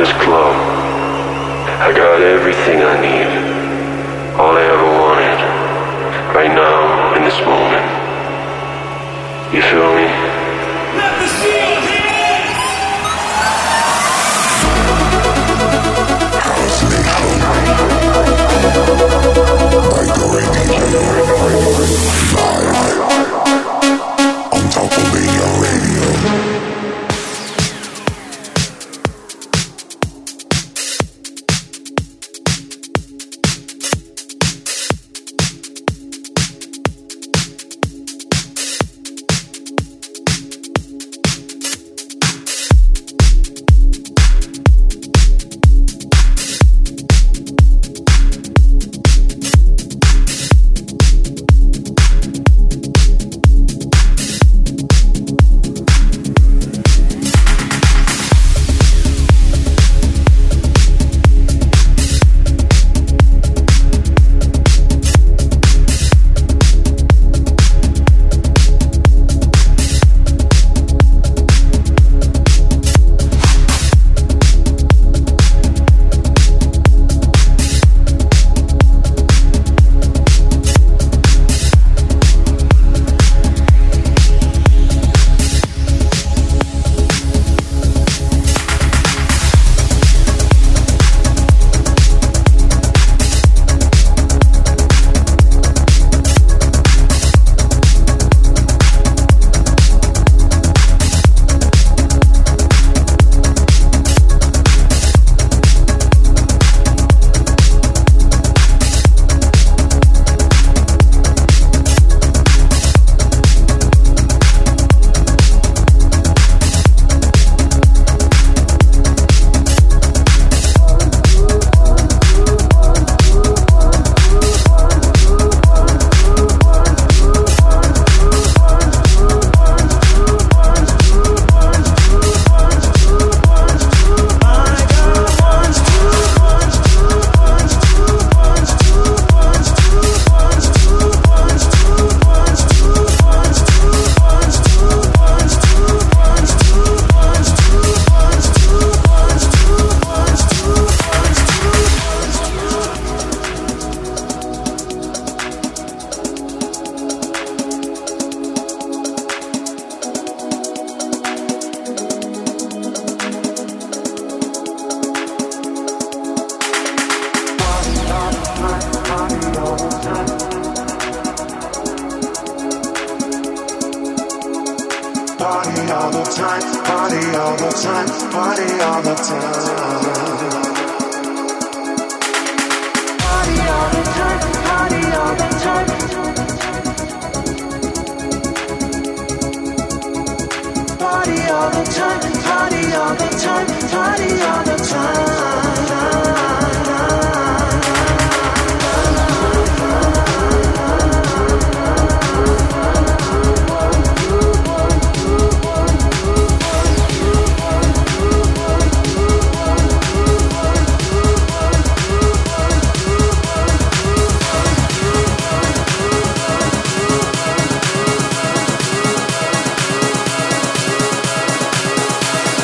this club. I got everything I need. All I ever wanted. Right now, in this moment. You feel me? Time, party all the time, party all the time. Party all the time, party all the time. Party all the time, party all the time, party all the time.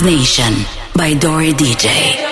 Nation by Dori DJ.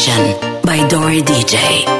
Session by Dori DJ.